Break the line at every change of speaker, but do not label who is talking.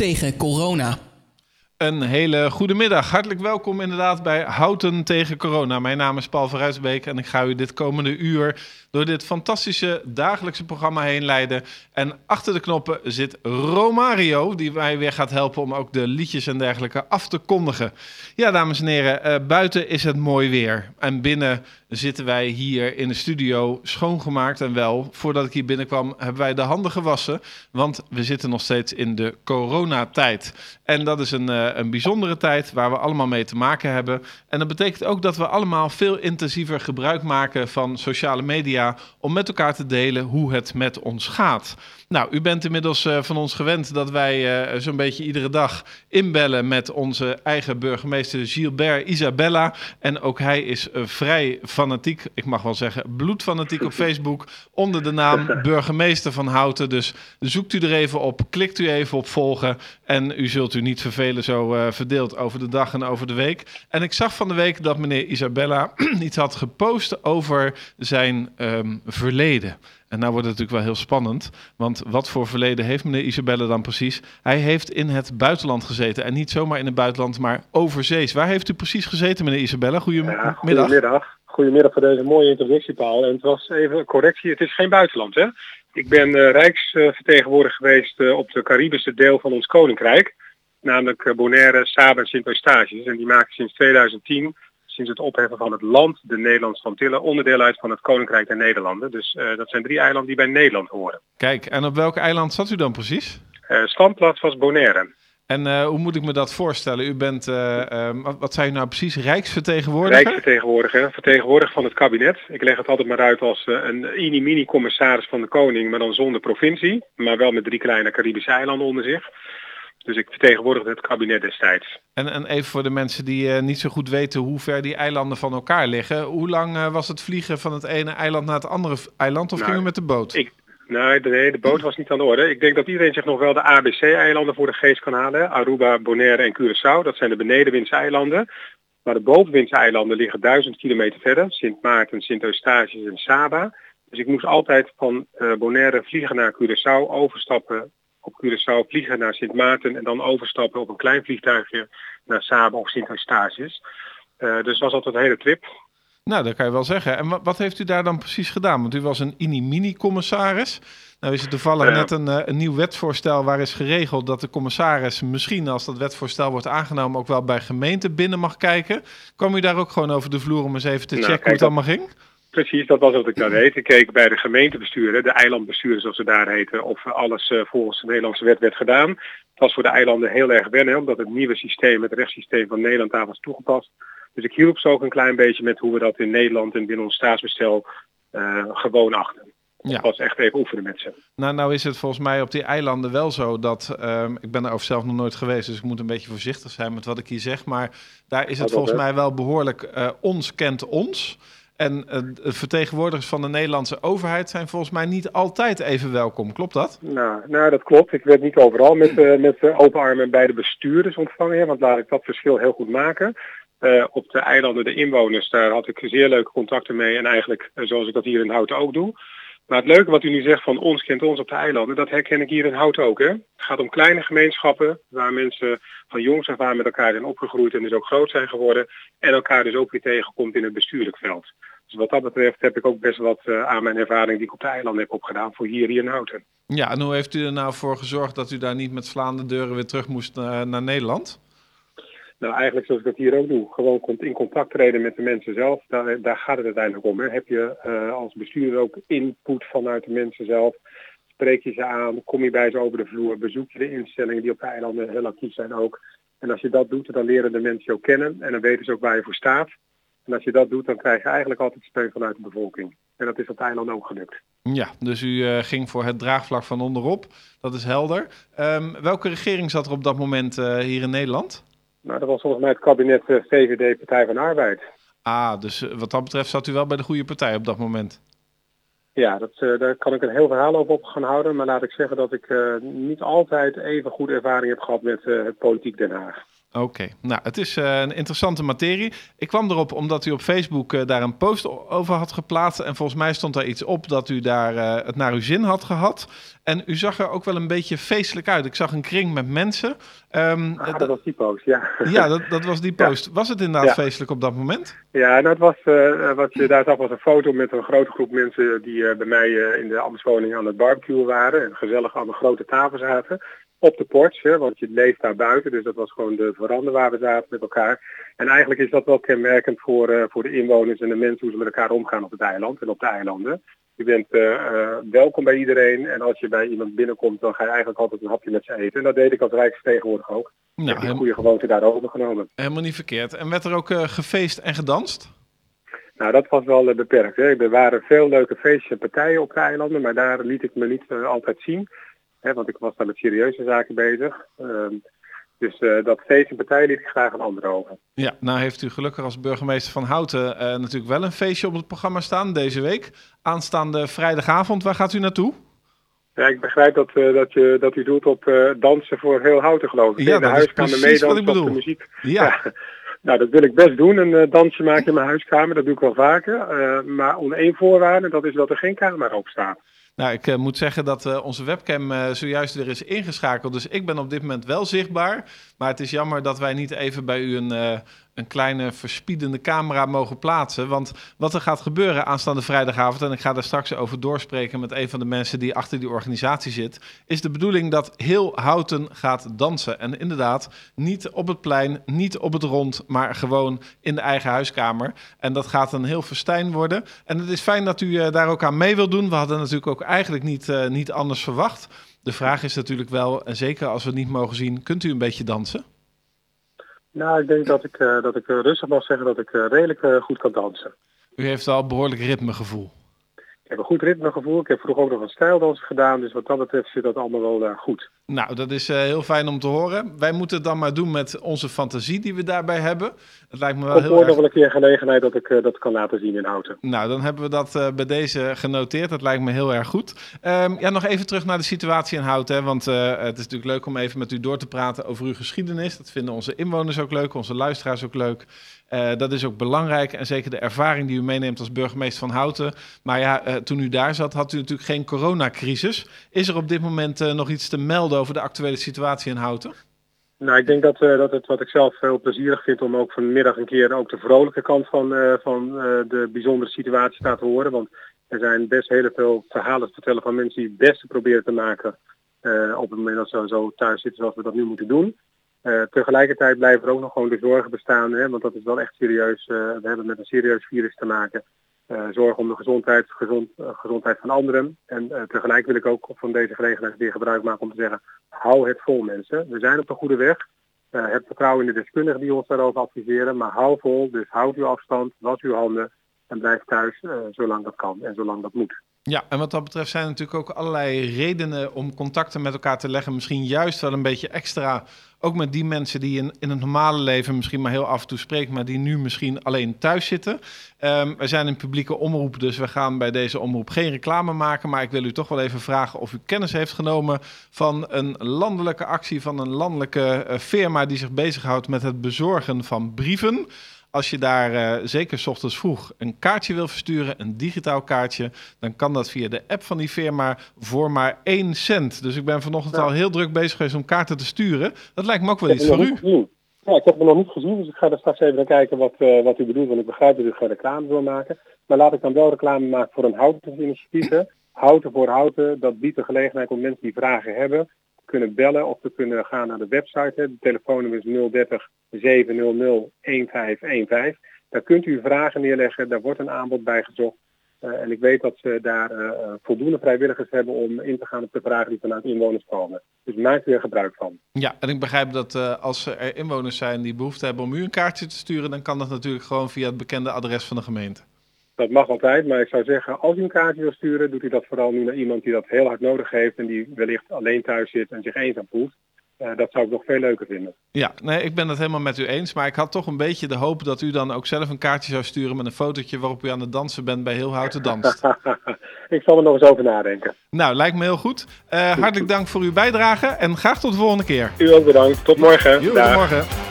tegen corona.
Een hele goede middag. Hartelijk welkom inderdaad bij Houten tegen corona. Mijn naam is Paul Verruisbeek en ik ga u dit komende uur door dit fantastische dagelijkse programma heen leiden. En achter de knoppen zit Romario, die mij weer gaat helpen om ook de liedjes en dergelijke af te kondigen. Ja, dames en heren, uh, buiten is het mooi weer. En binnen zitten wij hier in de studio schoongemaakt. En wel, voordat ik hier binnenkwam, hebben wij de handen gewassen. Want we zitten nog steeds in de coronatijd. En dat is een, uh, een bijzondere tijd waar we allemaal mee te maken hebben. En dat betekent ook dat we allemaal veel intensiever gebruik maken van sociale media om met elkaar te delen hoe het met ons gaat. Nou, u bent inmiddels uh, van ons gewend dat wij uh, zo'n beetje iedere dag inbellen met onze eigen burgemeester Gilbert Isabella. En ook hij is uh, vrij fanatiek, ik mag wel zeggen bloedfanatiek op Facebook, onder de naam burgemeester van Houten. Dus zoekt u er even op, klikt u even op volgen en u zult u niet vervelen zo verdeeld over de dag en over de week. En ik zag van de week dat meneer Isabella iets had gepost over zijn um, verleden. En nou wordt het natuurlijk wel heel spannend. Want wat voor verleden heeft meneer Isabelle dan precies? Hij heeft in het buitenland gezeten. En niet zomaar in het buitenland, maar overzees. Waar heeft u precies gezeten, meneer Isabelle? Goedemiddag.
Goedemiddag. Goedemiddag voor deze mooie introductie, Paul. En het was even een correctie. Het is geen buitenland, hè? Ik ben uh, rijksvertegenwoordiger geweest uh, op de Caribische deel van ons koninkrijk. Namelijk uh, Bonaire, Saba en Sint-Eustatius. En die maken sinds 2010 sinds het opheffen van het land, de Nederlandse Antillen, onderdeel uit van het Koninkrijk der Nederlanden. Dus uh, dat zijn drie eilanden die bij Nederland horen.
Kijk, en op welk eiland zat u dan precies?
Uh, standplaats was Bonaire.
En uh, hoe moet ik me dat voorstellen? U bent, wat, wat zijn u nou precies, Rijksvertegenwoordiger?
Rijksvertegenwoordiger, vertegenwoordiger van het kabinet. Ik leg het altijd maar uit als een mini-mini-commissaris van de koning, maar dan zonder provincie. Maar wel met drie kleine Caribische eilanden onder zich. Dus ik vertegenwoordigde het kabinet destijds.
En, en even voor de mensen die uh, niet zo goed weten hoe ver die eilanden van elkaar liggen. Hoe lang uh, was het vliegen van het ene eiland naar het andere eiland of nou, ging u met de boot?
Ik, nee, de, de boot was niet aan de orde. Ik denk dat iedereen zich nog wel de ABC-eilanden voor de geest kan halen. Aruba, Bonaire en Curaçao. Dat zijn de benedenwindse eilanden. Maar de bovenwindse eilanden liggen duizend kilometer verder. Sint Maarten, Sint Eustatius en Saba. Dus ik moest altijd van uh, Bonaire vliegen naar Curaçao, overstappen op Curaçao vliegen naar Sint Maarten en dan overstappen op een klein vliegtuigje naar Saba of Sint Eustatius. Uh, dus was altijd een hele trip.
Nou, dat kan je wel zeggen. En wat heeft u daar dan precies gedaan? Want u was een ini-mini-commissaris. Nou is er toevallig net een, uh, een nieuw wetsvoorstel waar is geregeld dat de commissaris misschien als dat wetsvoorstel wordt aangenomen ook wel bij gemeenten binnen mag kijken. Kwam u daar ook gewoon over de vloer om eens even te nou, checken hoe het allemaal ging?
Precies, dat was wat ik daar deed. Ik keek bij de gemeentebesturen, de eilandbesturen zoals ze daar heten, of alles uh, volgens de Nederlandse wet werd gedaan. Het was voor de eilanden heel erg wennen, omdat het nieuwe systeem, het rechtssysteem van Nederland daar was toegepast. Dus ik hielp ze ook een klein beetje met hoe we dat in Nederland en binnen ons staatsbestel uh, gewoon achten. Ja. Dat was echt even oefenen met ze.
Nou, nou is het volgens mij op die eilanden wel zo dat, um, ik ben er over zelf nog nooit geweest, dus ik moet een beetje voorzichtig zijn met wat ik hier zeg, maar daar is het volgens mij wel behoorlijk uh, ons kent ons. En de vertegenwoordigers van de Nederlandse overheid zijn volgens mij niet altijd even welkom. Klopt dat?
Nou, nou dat klopt. Ik werd niet overal met, uh, met uh, open armen bij de bestuurders ontvangen. Want laat ik dat verschil heel goed maken. op de eilanden, de inwoners, daar had ik zeer leuke contacten mee. En eigenlijk zoals ik dat hier in Houten ook doe. Maar het leuke wat u nu zegt van ons kent ons op de eilanden, dat herken ik hier in Houten ook. Hè? Het gaat om kleine gemeenschappen waar mensen van jongs af aan met elkaar zijn opgegroeid en dus ook groot zijn geworden. En elkaar dus ook weer tegenkomt in het bestuurlijk veld. Dus wat dat betreft heb ik ook best wat uh, aan mijn ervaring die ik op de eilanden heb opgedaan voor hier, hier in Houten.
Ja, en hoe heeft u er nou voor gezorgd dat u daar niet met slaande deuren weer terug moest uh, naar Nederland?
Nou, eigenlijk zoals ik dat hier ook doe. Gewoon in contact treden met de mensen zelf. Daar, daar gaat het uiteindelijk om. Heb je uh, als bestuurder ook input vanuit de mensen zelf? Spreek je ze aan? Kom je bij ze over de vloer? Bezoek je de instellingen die op de eilanden heel actief zijn ook? En als je dat doet, dan leren de mensen ook kennen. En dan weten ze ook waar je voor staat. En als je dat doet, dan krijg je eigenlijk altijd steun vanuit de bevolking. En dat is op de eiland ook gelukt.
Ja, dus u uh, ging voor het draagvlak van onderop. Dat is helder. Um, welke regering zat er op dat moment uh, hier in Nederland?
Nou, dat was volgens mij het kabinet uh, VVD Partij van Arbeid.
Ah, dus wat dat betreft zat u wel bij de goede partij op dat moment?
Ja, dat, daar kan ik een heel verhaal over op gaan houden. Maar laat ik zeggen dat ik niet altijd even goede ervaring heb gehad met het politiek Den Haag.
Oké, nou het is uh, een interessante materie. Ik kwam erop omdat u op Facebook uh, daar een post over had geplaatst. En volgens mij stond daar iets op dat u daar uh, het naar uw zin had gehad. En u zag er ook wel een beetje feestelijk uit. Ik zag een kring met mensen.
Um, ah, dat was die post, ja.
Ja, dat, dat was die post. Ja. Was het inderdaad ja. feestelijk op dat moment?
Ja, dat was, wat je daar zag was een foto met een grote groep mensen die bij mij in de ambtswoning aan het barbecue waren. En gezellig aan de grote tafel zaten op de porch, hè, want je leeft daar buiten. Dus dat was gewoon de veranda waar we zaten met elkaar. En eigenlijk is dat wel kenmerkend voor, uh, voor de inwoners en de mensen hoe ze met elkaar omgaan op het eiland en op de eilanden. Je bent uh, uh, welkom bij iedereen en als je bij iemand binnenkomt dan ga je eigenlijk altijd een hapje met ze eten. En dat deed ik als rijksvertegenwoordiger ook. Nou, heb een goede gewoonte daar overgenomen.
Helemaal niet verkeerd. En werd er ook gefeest en gedanst?
Nou, dat was wel beperkt. Hè. Er waren veel leuke feestjes en partijen op de eilanden, maar daar liet ik me niet altijd zien. Hè, want ik was daar met serieuze zaken bezig. Uh, dus uh, dat feest en partij liet ik graag een ander over.
Ja, nou heeft u gelukkig als burgemeester van Houten uh, natuurlijk wel een feestje op het programma staan deze week. Aanstaande vrijdagavond, waar gaat u naartoe?
Ja, ik begrijp dat, uh, dat, je, dat u doet op dansen voor heel Houten geloof ik.
Ja, de huiskamer meedansen op de
muziek. Ja. ja. Nou, dat wil ik best doen, een dansje maken in mijn huiskamer. Dat doe ik wel vaker. maar onder één voorwaarde, dat is dat er geen camera op staat.
Nou, ik uh, moet zeggen dat uh, onze webcam uh, zojuist weer is ingeschakeld. Dus ik ben op dit moment wel zichtbaar. Maar het is jammer dat wij niet even bij u een, een kleine verspiedende camera mogen plaatsen. Want wat er gaat gebeuren aanstaande vrijdagavond, en ik ga daar straks over doorspreken met een van de mensen die achter die organisatie zit, is de bedoeling dat heel Houten gaat dansen. En inderdaad, niet op het plein, niet op het rond, maar gewoon in de eigen huiskamer. En dat gaat een heel festijn worden. En het is fijn dat u uh, daar ook aan mee wilt doen. We hadden natuurlijk ook eigenlijk niet, uh, niet anders verwacht. De vraag is natuurlijk wel, en zeker als we het niet mogen zien, kunt u een beetje dansen?
Nou, ik denk dat ik, uh, dat ik rustig mag zeggen dat ik uh, redelijk goed kan dansen.
U heeft al behoorlijk ritmegevoel.
Goed ritmegevoel. Ik heb vroeger ook nog een stijldansen gedaan. Dus wat dat betreft zit dat allemaal wel goed.
Nou, dat is heel fijn om te horen. Wij moeten het dan maar doen met onze fantasie die we daarbij hebben. Het lijkt me wel
ik
heel erg...
nog wel een keer gelegenheid dat ik dat kan laten zien in Houten.
Nou, dan hebben we dat bij deze genoteerd. Dat lijkt me heel erg goed. Um, ja, nog even terug naar de situatie in Houten. Hè, want het is natuurlijk leuk om even met u door te praten over uw geschiedenis. Dat vinden onze inwoners ook leuk, onze luisteraars ook leuk. Uh, dat is ook belangrijk en zeker de ervaring die u meeneemt als burgemeester van Houten. Maar ja, uh, toen u daar zat, had u natuurlijk geen coronacrisis. Is er op dit moment uh, nog iets te melden over de actuele situatie in Houten?
Nou, ik denk dat, dat het wat ik zelf heel plezierig vind om ook vanmiddag een keer ook de vrolijke kant van, van de bijzondere situatie te horen. Want er zijn best heel veel verhalen te vertellen van mensen die het beste proberen te maken op het moment dat ze zo thuis zitten zoals we dat nu moeten doen. Uh, tegelijkertijd blijven er ook nog gewoon de zorgen bestaan, hè, want dat is wel echt serieus. Uh, we hebben met een serieus virus te maken. Uh, zorg om de gezondheid, gezond, gezondheid van anderen. En tegelijk wil ik ook van deze gelegenheid weer gebruik maken om te zeggen, hou het vol mensen. We zijn op de goede weg. heb vertrouwen in de deskundigen die ons daarover adviseren, maar hou vol, dus houd uw afstand, was uw handen en blijf thuis zolang dat kan en zolang dat moet.
Ja, en wat dat betreft zijn er natuurlijk ook allerlei redenen om contacten met elkaar te leggen. Misschien juist wel een beetje extra, ook met die mensen die in, in het normale leven misschien maar heel af en toe spreken, maar die nu misschien alleen thuis zitten. Um, we zijn een publieke omroep, dus we gaan bij deze omroep geen reclame maken. Maar ik wil u toch wel even vragen of u kennis heeft genomen van een landelijke actie van een landelijke uh, firma die zich bezighoudt met het bezorgen van brieven. Als je daar uh, zeker s ochtends vroeg een kaartje wil versturen, een digitaal kaartje, dan kan dat via de app van die firma voor maar 1 cent. Dus ik ben vanochtend ja. al heel druk bezig geweest om kaarten te sturen. Dat lijkt me ook wel iets voor u.
Ja, ik heb het nog niet gezien, dus ik ga er straks even naar kijken wat, uh, wat u bedoelt. Want ik begrijp dat u geen reclame wil maken. Maar laat ik dan wel reclame maken voor een houten initiatief. Houten voor houten, dat biedt de gelegenheid om mensen die vragen hebben kunnen bellen of te kunnen gaan naar de website. De telefoonnummer is 030 700 1515. Daar kunt u vragen neerleggen, daar wordt een aanbod bij gezocht. Uh, en ik weet dat ze daar uh, voldoende vrijwilligers hebben om in te gaan op de vragen die vanuit inwoners komen. Dus maak er gebruik van.
Ja, en ik begrijp dat als er inwoners zijn die behoefte hebben om u een kaartje te sturen, dan kan dat natuurlijk gewoon via het bekende adres van de gemeente.
Dat mag altijd, maar ik zou zeggen, als u een kaartje wil sturen, doet u dat vooral nu naar iemand die dat heel hard nodig heeft en die wellicht alleen thuis zit en zich eenzaam voelt. Uh, dat zou ik nog veel leuker vinden.
Ja, nee, ik ben het helemaal met u eens. Maar ik had toch een beetje de hoop dat u dan ook zelf een kaartje zou sturen met een fotootje waarop u aan het dansen bent bij Heel Houten Danst.
ik zal er nog eens over nadenken.
Nou, lijkt me heel goed. Uh, hartelijk dank voor uw bijdrage en graag tot de volgende keer.
U ook bedankt. Tot morgen.
Jo, tot morgen.